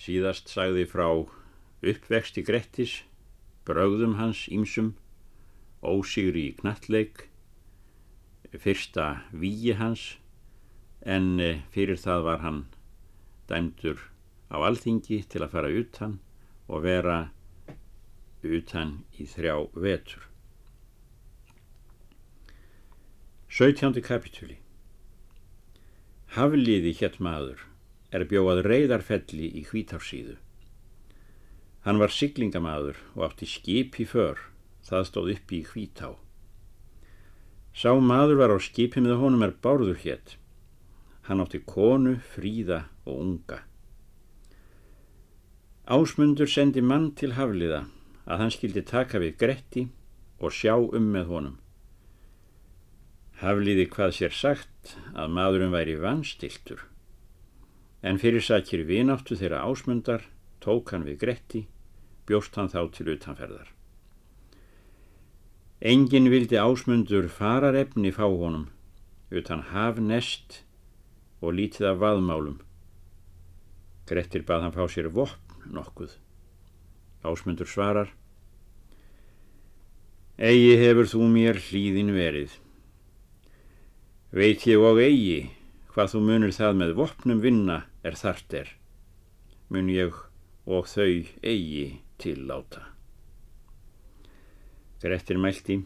Síðast sagði frá uppvexti Grettis, brögðum hans ímsum, ósigri í knattleik, fyrsta víi hans, en eh, fyrir það var hann dæmdur á alþingi til að fara utan og vera utan í þrjá vetur. 17. kapitúli Hafliði hétt maður er bjóað reyðarfelli í hvítársíðu. Hann var siglingamaður og átti skip í för, það stóð upp í hvítá. Sá maður var á skipi með honum er bárður hétt. Hann átti konu, fríða og unga. Ásmundur sendi mann til Hafliða að hann skildi taka við Gretti og sjá um með honum. Hafliði hvað sér sagt að maðurum væri vanstiltur, en fyrir sakir vináttu þeirra ásmundar tók hann við Gretti, bjóst hann þá til utanferðar. Engin vildi ásmundur fararefni fá honum, utan haf nest og lítið af vaðmálum. Grettir bað hann fá sér vopn nokkuð. Ásmundur svarar, Egi hefur þú mér hlýðin verið. Veit ég og eigi hvað þú munur það með vopnum vinna er þart er. Mun ég og þau eigi til láta. Grettir mælti.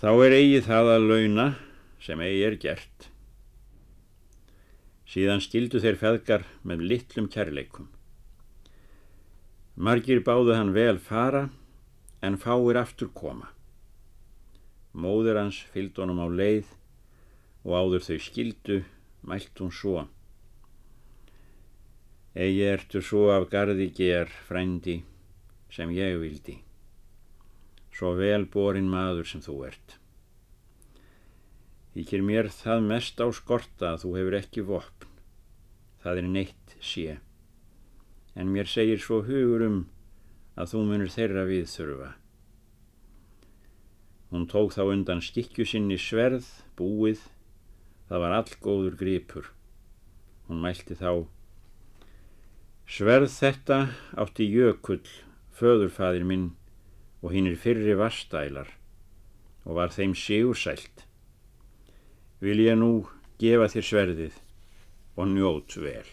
Þá er eigi það að launa sem eigi er gert. Síðan skildu þeir feðgar með litlum kærleikum. Margir báðu hann vel fara en fáir aftur koma. Móður hans fylgd honum á leið og áður þau skildu mælt hún svo. Egi ertu svo af gardi ger, frændi, sem ég vildi. Svo vel borin maður sem þú ert. Íkir mér það mest á skorta að þú hefur ekki vopn. Það er neitt sé. En mér segir svo hugur um að þú munur þeirra við þurfa. Hún tók þá undan skikju sinni sverð, búið, það var allgóður gripur. Hún mælti þá, sverð þetta átti jökull, föðurfaðir minn og hinn er fyrri vastælar og var þeim sigursælt. Vil ég nú gefa þér sverðið og njót vel.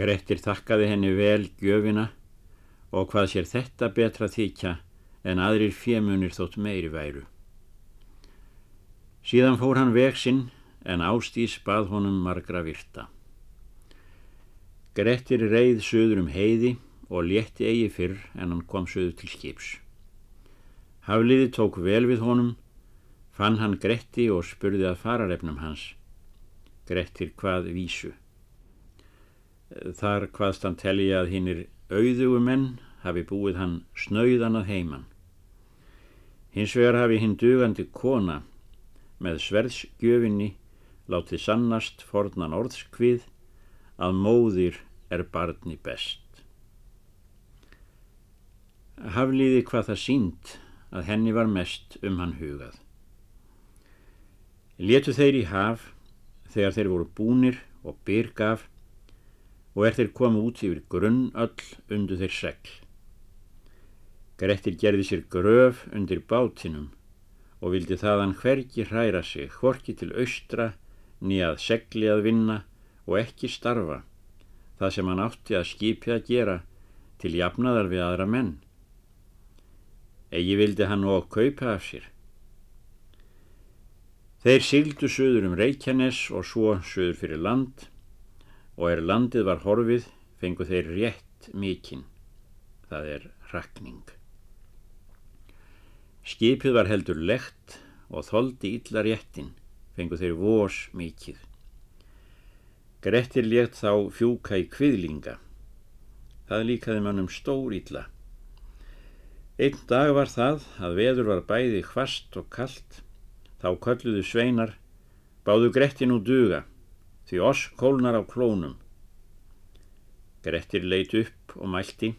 Grettir þakkaði henni vel gjöfina og hvað sér þetta betra þykja en aðrir fjemunir þótt meiri væru. Síðan fór hann veg sinn en ástís bað honum margra virta. Grettir reið söður um heiði og létti eigi fyrr en hann kom söður til skips. Hafliði tók vel við honum, fann hann Gretti og spurði að fararefnum hans. Grettir hvað vísu. Þar hvaðst hann telja að hinn er auðugumenn hafi búið hann snauðan að heiman. Hins vegar hafi hinn dugandi kona með sverðsgjöfinni látið sannast fornan orðskvið að móðir er barni best. Hafliði hvað það sínt að henni var mest um hann hugað. Letu þeir í haf þegar þeir voru búnir og byrgaf og er þeir komu út yfir grunn öll undu þeir segl. Grettir gerði sér gröf undir bátinum og vildi þaðan hvergi hræra sig, hvorki til austra, nýjað segli að vinna og ekki starfa, það sem hann átti að skipi að gera til jafnaðar við aðra menn. Egi vildi hann og kaupa af sér. Þeir sigldu söður um Reykjanes og svo söður fyrir land og er landið var horfið fengu þeir rétt mikinn, það er rakning. Skipið var heldur lekt og þoldi illa réttin, fengu þeir vós mikið. Grettir létt þá fjúka í kviðlinga. Það líkaði mannum stór illa. Einn dag var það að veður var bæði hvast og kallt, þá kölluðu sveinar, báðu Grettin úr duga, því oss kólnar á klónum. Grettir leit upp og mælti.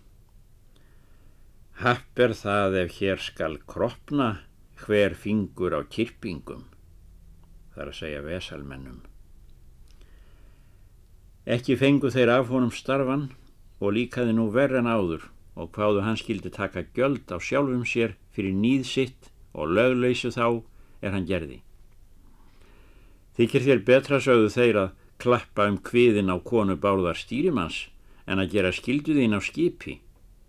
Happ er það ef hér skal kropna hver fingur á kyrpingum, þar að segja vesalmennum. Ekki fengu þeir af honum starfan og líkaði nú verð en áður og hvaðu hann skildi taka gjöld á sjálfum sér fyrir nýð sitt og lögleysu þá er hann gerði. Þykir þér betra sögðu þeir að klappa um kviðin á konu bárðar stýrimanns en að gera skilduðinn á skipi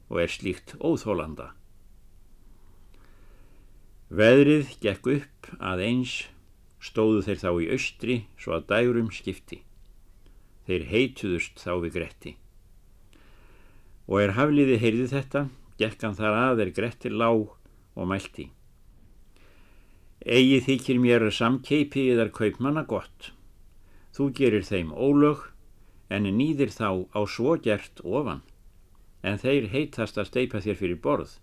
og er slíkt óþólanda. Veðrið gekk upp að eins stóðu þeir þá í austri svo að dægurum skipti. Þeir heituðust þá við Gretti og er hafliði heyrði þetta, gekk hann þar að er Gretti lág og mælti. Egi þykir mér samkeipi eðar kaupmanna gott. Þú gerir þeim ólög, en nýðir þá á svo gert ofan, en þeir heitast að steipa þér fyrir borð,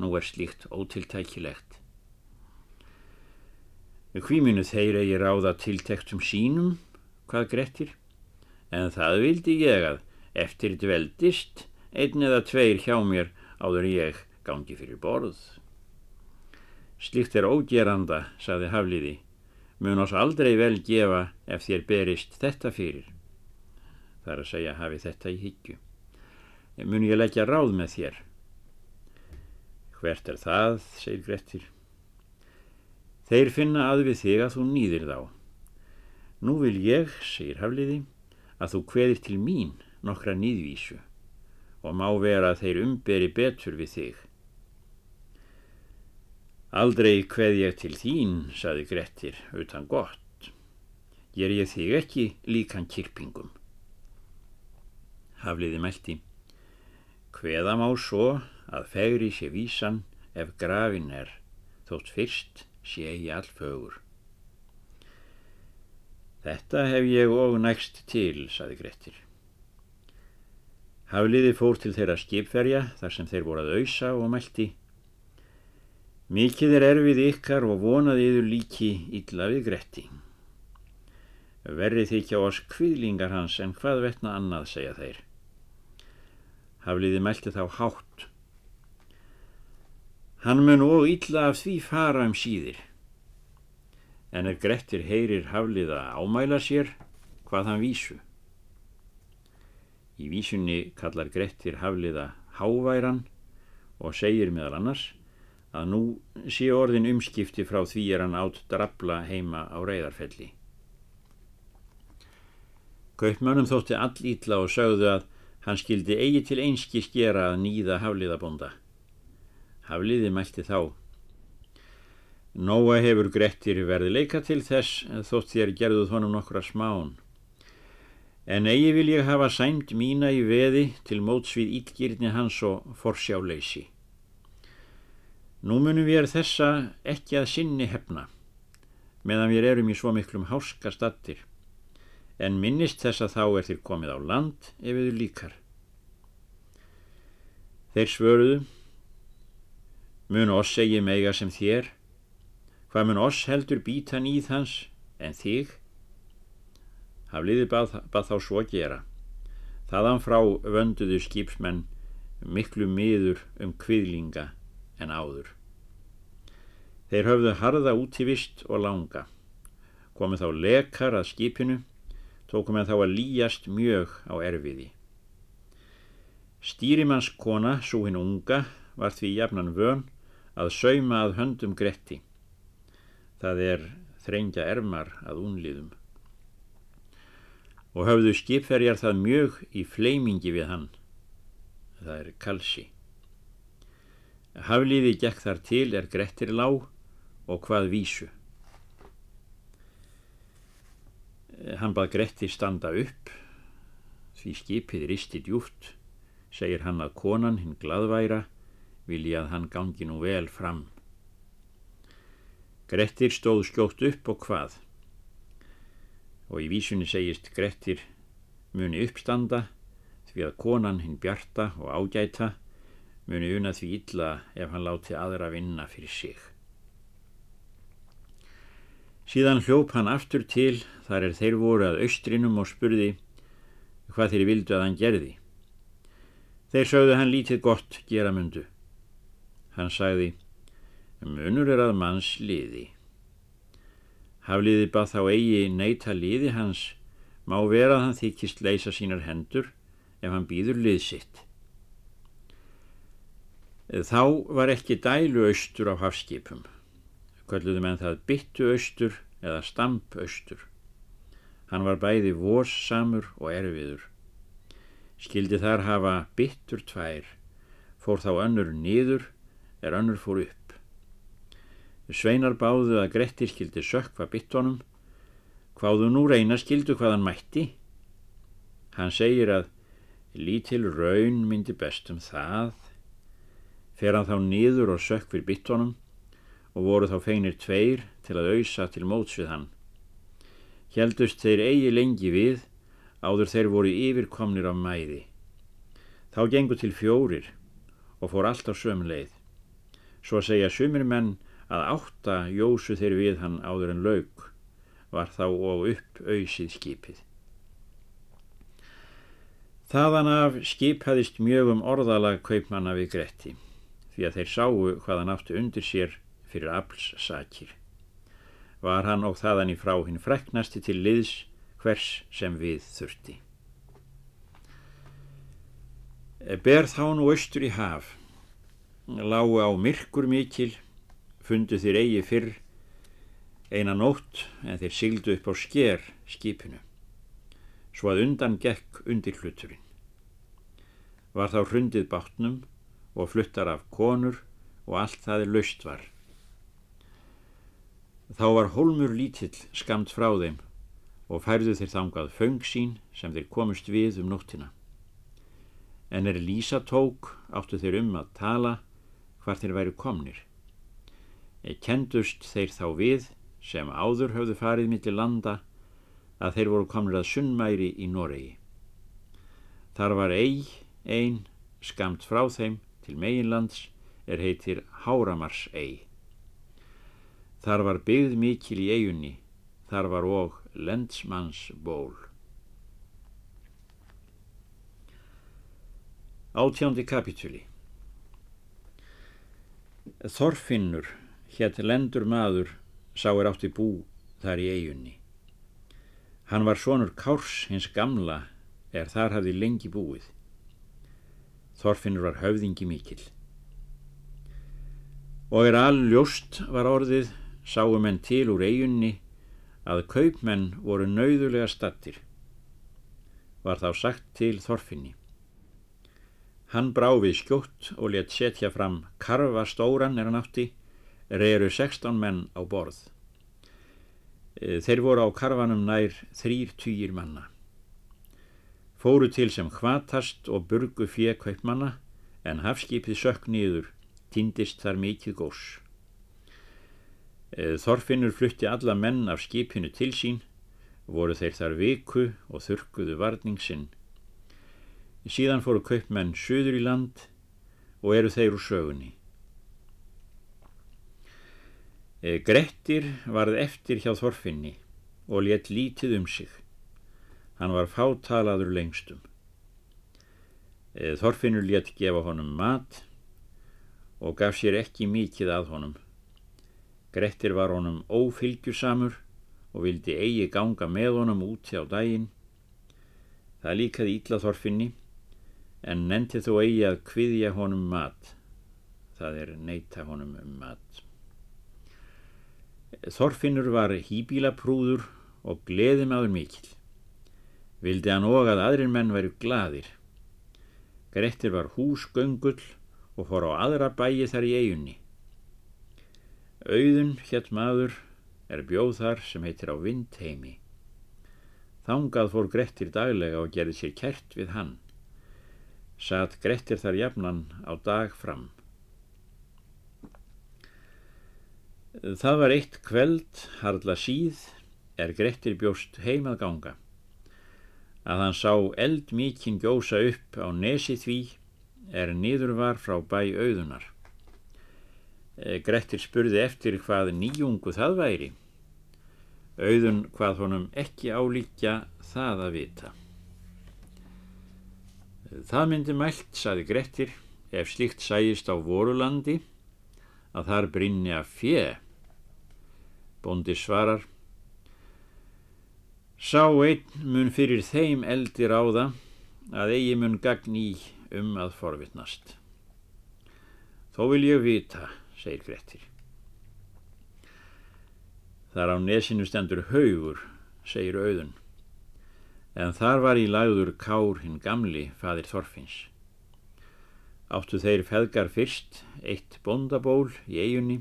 nú er slíkt ótiltækilegt. Hví munu þeir eigi ráða tiltektum sínum, hvað Grettir, en það vildi ég að eftir dveldist einn eða tveir hjá mér áður ég gangi fyrir borð. Slikt er ógeranda, saði Hafliði, mun oss aldrei vel gefa ef þér berist þetta fyrir. Það er að segja hafi þetta í higgju. Mun ég leggja ráð með þér. Hvert er það, segir Grettir. Þeir finna að við þig að þú nýðir þá. Nú vil ég, segir Hafliði, að þú kveðir til mín nokkra nýðvísu og má vera að þeir umberi betur við þig. Aldrei hveð ég til þín, saði Grettir, utan gott. Ger ég þig ekki líkan kirpingum. Hafliði meldi. Hveða má svo að fegri sé vísan ef grafin er, þótt fyrst sé ég allfögur. Þetta hef ég og nægst til, saði Grettir. Hafliði fór til þeirra skipferja þar sem þeir voru að auðsa og mælti. Mikið er erfið ykkar og vonaði yður líki illa við gretti. Verrið þykja oss kviðlingar hans en hvað vettna annað, segja þeir. Hafliði mælti þá hátt. Hann mun og illa af því fara um síðir. En er grettir heyrir Hafliða ámæla sér hvað hann vísu. Í vísunni kallar Grettir Hafliða Háværan og segir meðal annars að nú sé orðin umskipti frá því er hann átt drabla heima á reyðarfelli. Kaupmönnum þótti all ítla og sögðu að hann skildi eigi til einski skera að nýða Hafliðabonda. Hafliði mælti þá. Nóa hefur Grettir verið leika til þess þótt þér gerðuð honum nokkra smán en eigi vil ég hafa sæmt mína í veði til mótsvið ítgirni hans og forsjáleysi. Nú munum við þessa ekki að sinni hefna, meðan við erum í svo miklum háska stattir, en minnist þess að þá er þér komið á land ef við líkar. Þeir svöruðu, mun oss segi meiga sem þér, hvað mun oss heldur býta nýð hans en þig, Hafliði bað, bað þá svo gera. Þaðan frá vönduðu skipsmenn miklu miður um kviðlinga en áður. Þeir höfðu harða útivist og langa. Komið þá lekar að skipinu, tókum en þá að líjast mjög á erfiði. Stýrimanns kona, svo hinn unga, var því jafnan vön að sauma að höndum gretti. Það er þrengja ermar að unliðum og höfðu skipferjar það mjög í fleimingi við hann. Það er kalsi. Hafliði gekk þar til er grettir lág og hvað vísu. Hann bað Gretti standa upp, því skipið risti djúft, segir hann að konan hinn gladværa vilja að hann gangi nú vel fram. Grettir stóð skjótt upp og hvað og í vísunni segist Grettir muni uppstanda því að konan hinn bjarta og ágæta muni una því illa ef hann láti aðra vinna fyrir sig. Síðan hljóp hann aftur til þar er þeir voru að austrinum og spurði hvað þeir vildu að hann gerði. Þeir sögðu hann lítið gott gera mundu. Hann sagði, munur er að manns liði. Hafliði bað þá eigi neyta liði hans má vera að hann þykist leysa sínar hendur ef hann býður liðsitt. Þá var ekki dælu austur á hafskipum. Kölluðu menn það byttu austur eða stamp austur. Hann var bæði vorsamur og erfiður. Skildi þar hafa byttur tvær, fór þá önnur niður er önnur fór upp. Sveinar báðu að Grettir skildi sökva byttonum, hvaðu nú reyna skildu hvaðan mætti. Hann segir að lítil raun myndi bestum það, fer hann þá niður og sökvir byttonum og voru þá feinir tveir til að auðsa til móts við hann. Hjeldust þeir eigi lengi við, áður þeir voru yfirkomnir af mæði. Þá gengu til fjórir og fór allt á sömu leið. Svo segja sumir menn að átta jósu þeir við hann áður en lauk, var þá og upp auðsið skipið. Þaðan af skiphaðist mjög um orðalag kaupmanna við Gretti, því að þeir sáu hvað hann áttu undir sér fyrir aflssakir. Var hann og þaðan í frá hinn freknasti til liðs hvers sem við þurfti. Ber þá nú austur í haf, lágu á myrkur mikil, fundu þér eigi fyrr eina nótt en þeir sigldu upp á sker skipinu, svo að undan gekk undir hluturinn. Var þá hrundið bátnum og fluttar af konur og allt það er laust var. Þá var holmur lítill skamt frá þeim og færðu þeir þangað föng sín sem þeir komust við um nóttina. En er Lísa tók áttu þeir um að tala hvar þeir væru komnir. Eð kendust þeir þá við sem áður höfðu farið mitt í landa að þeir voru komnir að sunnmæri í Noregi. Þar var eig ein skamt frá þeim til meginlands er heitir Háramars eig. Þar var byggð mikil í eigunni, þar var og lendsmanns ból. Átjándi kapitúli Þorfinnur, hétt lendur maður, sá er átti bú þar í eigunni. Hann var sonur Kárs hins gamla er þar hafði lengi búið. Þorfinnur var höfðingi mikil. Og er all ljóst var orðið sáu menn til úr eigunni að kaupmenn voru nauðulega stattir. Var þá sagt til Þorfinni. Hann brá við skjótt og let setja fram karfa stóran er hann átti, reyru 16 menn á borð. E, þeir voru á karfanum nær þrýr týjir manna. Fóru til sem hvatast og burgu fjö kaupmanna en hafskipið sökk nýður, týndist þar mikið gós. Eh, Þorfinnur flutti alla menn af skipinu til sín, voru þeir þar viku og þurkuðu varningsinn. Síðan fóru kaupmenn söður í land og eru þeir úr sögunni. Eh, Grettir varð eftir hjá Þorfinni og let lítið um sig. Hann var fátalaður lengstum. Eh, Þorfinnur let gefa honum mat og gaf sér ekki mikið að honum. Grettir var honum ófylgjusamur og vildi eigi ganga með honum úti á daginn. Það líkaði Íllaþorfinni en nefndi þó eigi að kviðja honum mat. Það er neyta honum um mat. Þorfinnur var hýbílaprúður og gleðum aður mikil. Vildi hann og að aðrir menn væru gladir. Grettir var húsgöngull og fór á aðra bæi þar í eigunni. Auðun hétt maður er bjóð þar sem heitir á vindheimi. Þangað fór Grettir daglega og gerði sér kert við hann. Satt Grettir þar jafnan á dag fram. Það var eitt kveld, harla síð, er Grettir bjóst heimað ganga. Að hann sá eld mikinn gjósa upp á nesi því er niður var frá bæ auðunar. Eh, Grettir spurði eftir hvað nýjungu það væri. Auðun hvað honum ekki álíkja það að vita. Það myndi mælt, saði Grettir, ef slikt sæjist á vorulandi, að þar brinni að fjö. Bondi svarar, Sá einn mun fyrir þeim eldir á það að eigi mun gagn í um að forvittnast. Þó vil ég vita, segir Grettir. Þar á nesinu stendur haugur, segir auðun, en þar var í lagður Kár hinn gamli, fadir Þorfinns. Áttu þeir feðgar fyrst eitt bondaból í eigunni,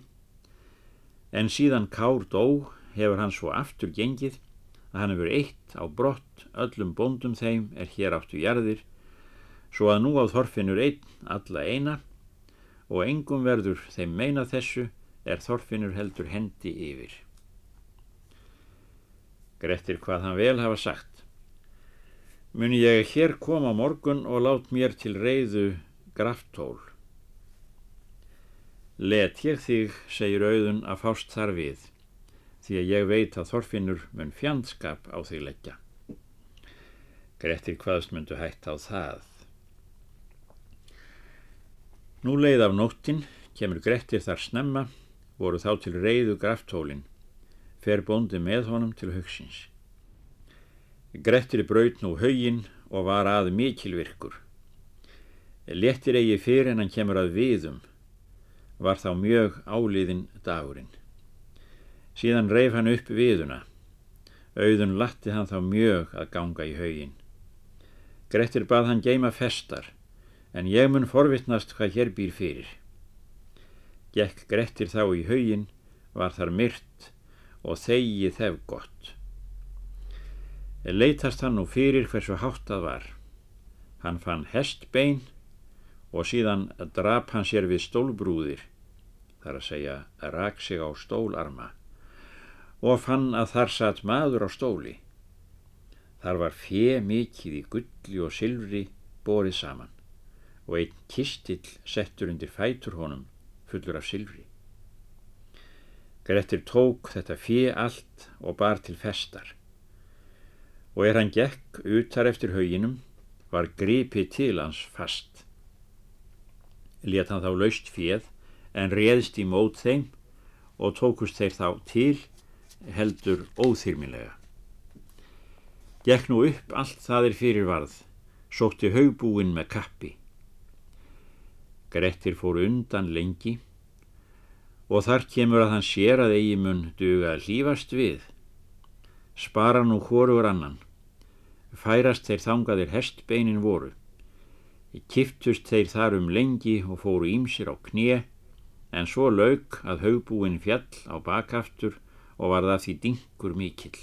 en síðan Kár dó hefur hann svo aftur gengið að hann hefur eitt á brott öllum bóndum þeim er hér áttu jarðir svo að nú á Þorfinnur einn alla eina og engum verður þeim meina þessu er Þorfinnur heldur hendi yfir. Grettir hvað hann vel hafa sagt. Muni ég hér koma morgun og lát mér til reyðu graftól. Let ég þig, segir auðun, að fást þar við því að ég veit að Þorfinnur mun fjandskap á því leggja. Grettir hvaðst myndu hægt á það. Nú leið af nóttin, kemur Grettir þar snemma, voru þá til reyðu graftólin, fer bóndi með honum til hugsins. Grettir braut nú haugin og var að mikilvirkur. Lettir eigi fyrir en hann kemur að viðum, var þá mjög áliðin dagurinn. Síðan reif hann upp viðuna. Auðun latti hann þá mjög að ganga í haugin. Grettir bað hann geima festar, en ég mun forvittnast hvað hér býr fyrir. Gekk Grettir þá í haugin, var þar myrt og þegi þef gott. Leitast hann nú fyrir hversu háttað var. Hann fann hestbein og síðan drap hann sér við stólbrúðir, þar að segja rak sig á stólarma og fann að þar satt maður á stóli. Þar var fjö mikið í gulli og silfri borið saman og einn kistill settur undir fætur honum fullur af silfri. Grettir tók þetta fjö allt og bar til festar og er hann gekk utar eftir hauginum var gripið til hans fast. Let hann þá laust fjöð en réðst í mót þeim og tókust þeir þá til heldur óþyrmilega. Gekk nú upp allt það er fyrir varð, sótti haugbúin með kappi. Grettir fór undan lengi og þar kemur að hann sér að eigi mun duga að hlýfast við. Spara nú hóruður annan, færast þeir þangaðir hestbeinin voru. Kiftust þeir þar um lengi og fóru ímsir á knie, en svo lauk að haugbúin fjall á bakaftur og var það því dingur mikill.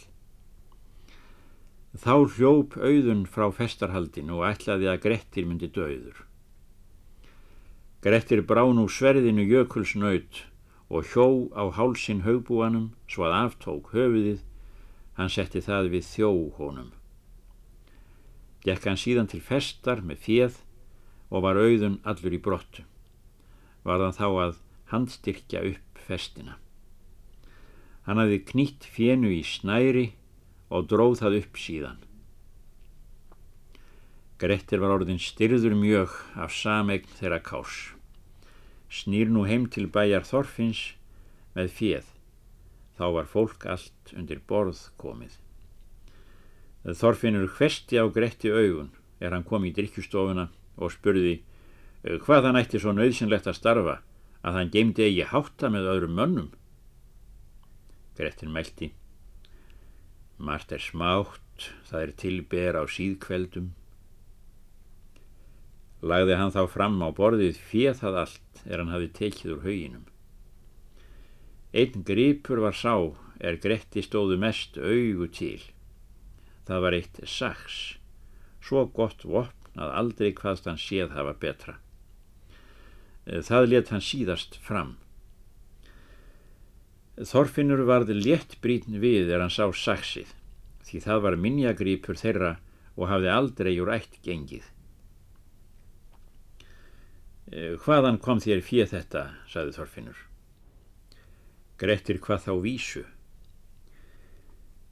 Þá hljóp auðun frá festarhaldin og ætlaði að Grettir myndi döður. Grettir brá nú sverðinu jökulsnaut og hjó á hálsin haugbúanum svo að aftók höfuðið, hann setti það við þjó honum. Gekk hann síðan til festar með fjöð og var auðun allur í brottu. Var þann þá að handstyrkja upp festina. Hann hafði knítt fjennu í snæri og dróð það upp síðan. Grettir var orðin styrður mjög af samegn þeirra kás. Snýr nú heim til bæjar Þorfinns með fjeð. Þá var fólk allt undir borð komið. Þorfinnur hvesti á Gretti augun er hann kom í drikkjustofuna og spurði hvað hann ætti svo nöðsynlegt að starfa að hann geimdi eigi hátta með öðrum mönnum. Grettir mælti. Mart er smátt, það er tilber á síðkveldum. Lagði hann þá fram á borðið fjöð það allt er hann hafi tekið úr hauginum. Einn gripur var sá er Gretti stóðu mest augu til. Það var eitt saks, svo gott vopn að aldrei hvaðst hann séð hafa betra. Það let hann síðast fram. Þorfinnur varði létt brítn við er hann sá saksið, því það var minjagrýpur þeirra og hafði aldrei úr ætt gengið. Eh, hvaðan kom þér fyrir þetta, saði Þorfinnur. Grettir hvað þá vísu.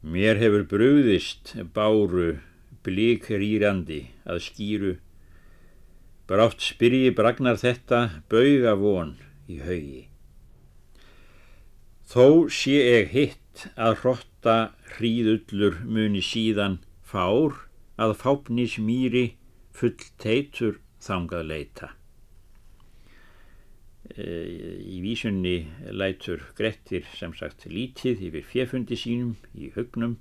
Mér hefur brúðist báru blíkir írandi að skýru. Brátt spyrji bragnar þetta bauga von í haugi. Þó sé ég hitt að hrotta hríðullur muni síðan fár að fápnis mýri full teitur þangað leita. E, í vísunni lætur Grettir sem sagt lítið yfir fjefundi sínum í hugnum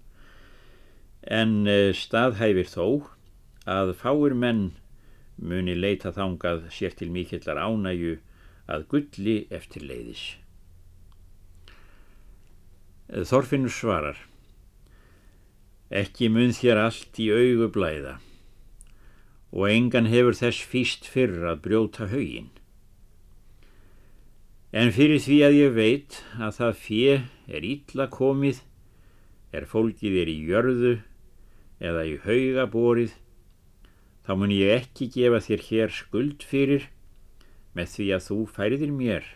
en e, staðhæfir þó að fáir menn muni leita þangað sér til mikillar ánægu að gulli eftir leiðis. Þorfinnur svarar Ekki mun þér allt í augu blæða og engan hefur þess fýst fyrr að brjóta haugin. En fyrir því að ég veit að það fjö er ítla komið, er fólkið er í jörðu eða í hauga borið, þá mun ég ekki gefa þér hér skuld fyrir með því að þú færiðir mér.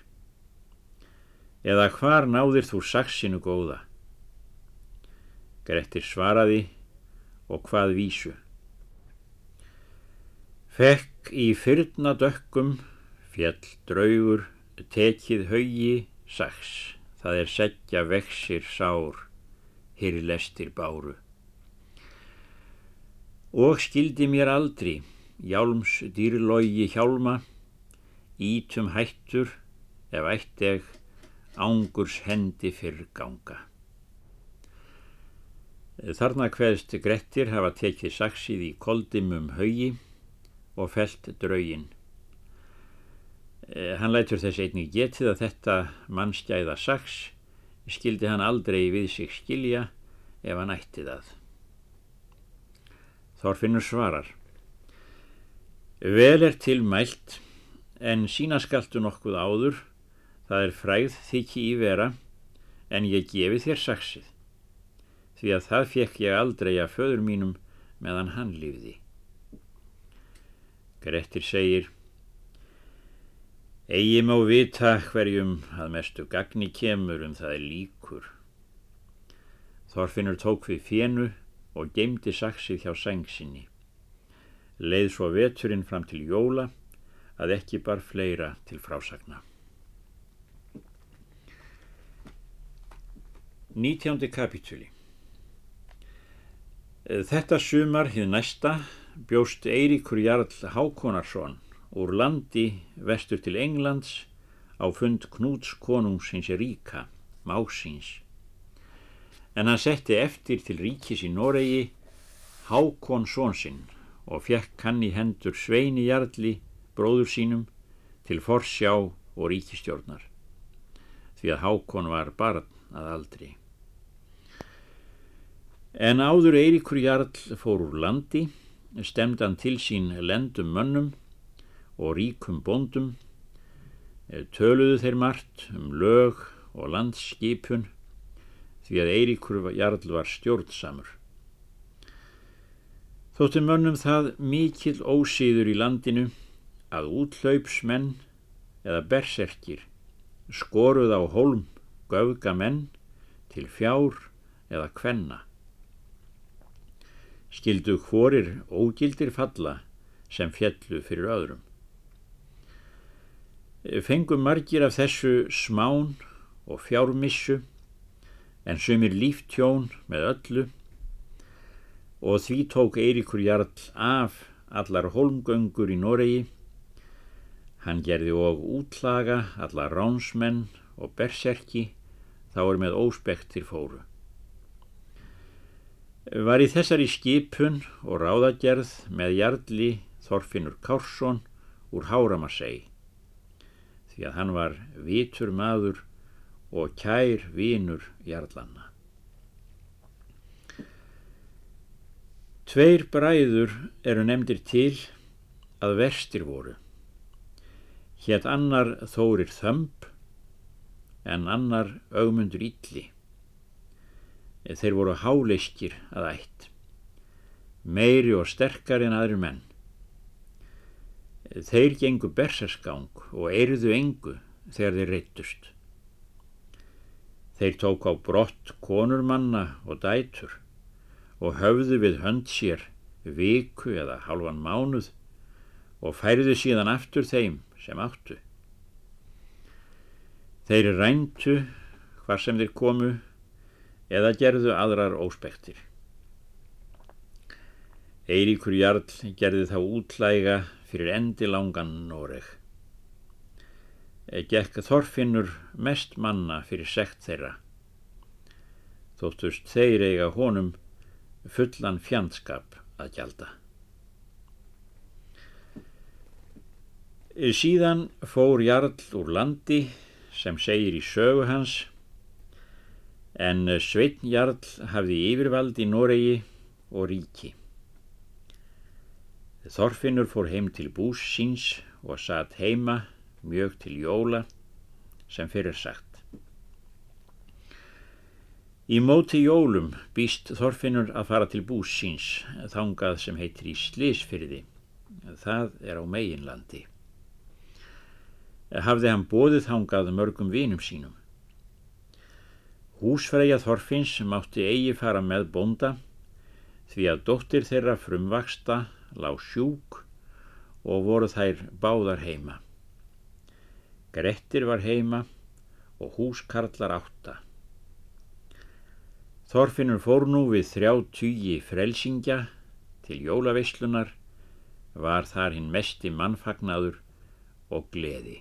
Eða hvar náðir þú saksinu góða? Grettir svaraði og hvað vísu. Fekk í fyrna dökkum fjall draugur tekið haugi saks, það er setja vexir sár, hér lestir báru. Og skildi mér aldri, jálms dýrlogi hjálma, ítum hættur ef ætteg ángurs hendi fyrr ganga. Þarna hveðst Grettir hafa tekið saksið í koldimum haugi og felt draugin. Eh, hann lætur þess einnig getið að þetta mannskæða saks skildi hann aldrei við sig skilja ef hann ætti það. Þorfinnur svarar Vel er til mælt en sínaskaltu nokkuð áður það er fræð þykki í vera en ég gefi þér saksið því að það fekk ég aldrei að föður mínum meðan hann lífði. Grettir segir Egi má vita hverjum að mestu gagni kemur um það er líkur. Þorfinnur tók við fjennu og geimdi saksið hjá sengsinni. Leið svo veturinn fram til jóla að ekki bar fleira til frásagna. Nítjándi kapitúli Þetta sumar hið næsta bjóst Eiríkur Jarl Hákonarsson úr landi vestur til Englands á fund Knúts konungsins ríka, másins. En hann setti eftir til ríkis í Noregi Hákon svonsinn og fekk hann í hendur Sveini Jarli, bróður sínum, til forsjá og ríkistjórnar. Því að Hákon var barn að aldri. En áður Eiríkur Jarl fór úr landi stemdan til sín lendum mönnum og ríkum bóndum, töluðu þeir margt um lög og landskipun því að Eiríkur Jarl var stjórnsamur. Þótti mönnum það mikill ósýður í landinu að útlaupsmenn eða berserkir skoruð á holm göfga menn til fjár eða kvenna skildu hvorir ógildir falla sem fjallu fyrir öðrum. Fengum margir af þessu smán og fjármissu en sumir líftjón með öllu og því tók Eiríkur Jarl af allar holmgöngur í Noregi. Hann gerði og útlaga allar ránsmenn og berserki þá er með óspektir fóru. Var í þessari skipun og ráðagerð með Jarlí Þorfinnur Kársson úr Háramarsei því að hann var vitur maður og kær vinur Jarlanna. Tveir bræður eru nefndir til að verstir voru. Hétt annar þórir þömb en annar augmundur ylli. Þeir voru háleiskir að ætt, meiri og sterkari en aðri menn. Þeir gengu berserskang og eirðu engu þegar þeir reytust. Þeir tók á brott konur manna og dætur og höfðu við hönd sér viku eða halvan mánuð og færðu síðan aftur þeim sem áttu. Þeir ræntu hvar sem þeir komu eða gerðu aðrar óspektir. Eiríkur Jarl gerði þá útlæga fyrir endilangan Noreg. Gekk Þorfinnur mest manna fyrir sekt þeirra. Þóttust þeir eiga honum fullan fjandskap að gjalda. Síðan fór Jarl úr landi sem segir í sögu hans en Sveitn Jarl hafði yfirvald í Noregi og ríki. Þorfinnur fór heim til bús síns og satt heima mjög til jóla sem fyrir sagt. Í móti jólum býst Þorfinnur að fara til bús síns þangað sem heitir í Slísfyrði. Það er á meginlandi hafði hann bóðið þangað mörgum vinum sínum. Húsfreyja Þorfinns mátti eigi fara með bonda því að dóttir þeirra frumvaksta lág sjúk og voru þær báðar heima. Grettir var heima og húskarlar átta. Þorfinnur fór nú við þrjá tugi frelsingja til jólaveislunar var þar hinn mesti mannfagnaður og gleði.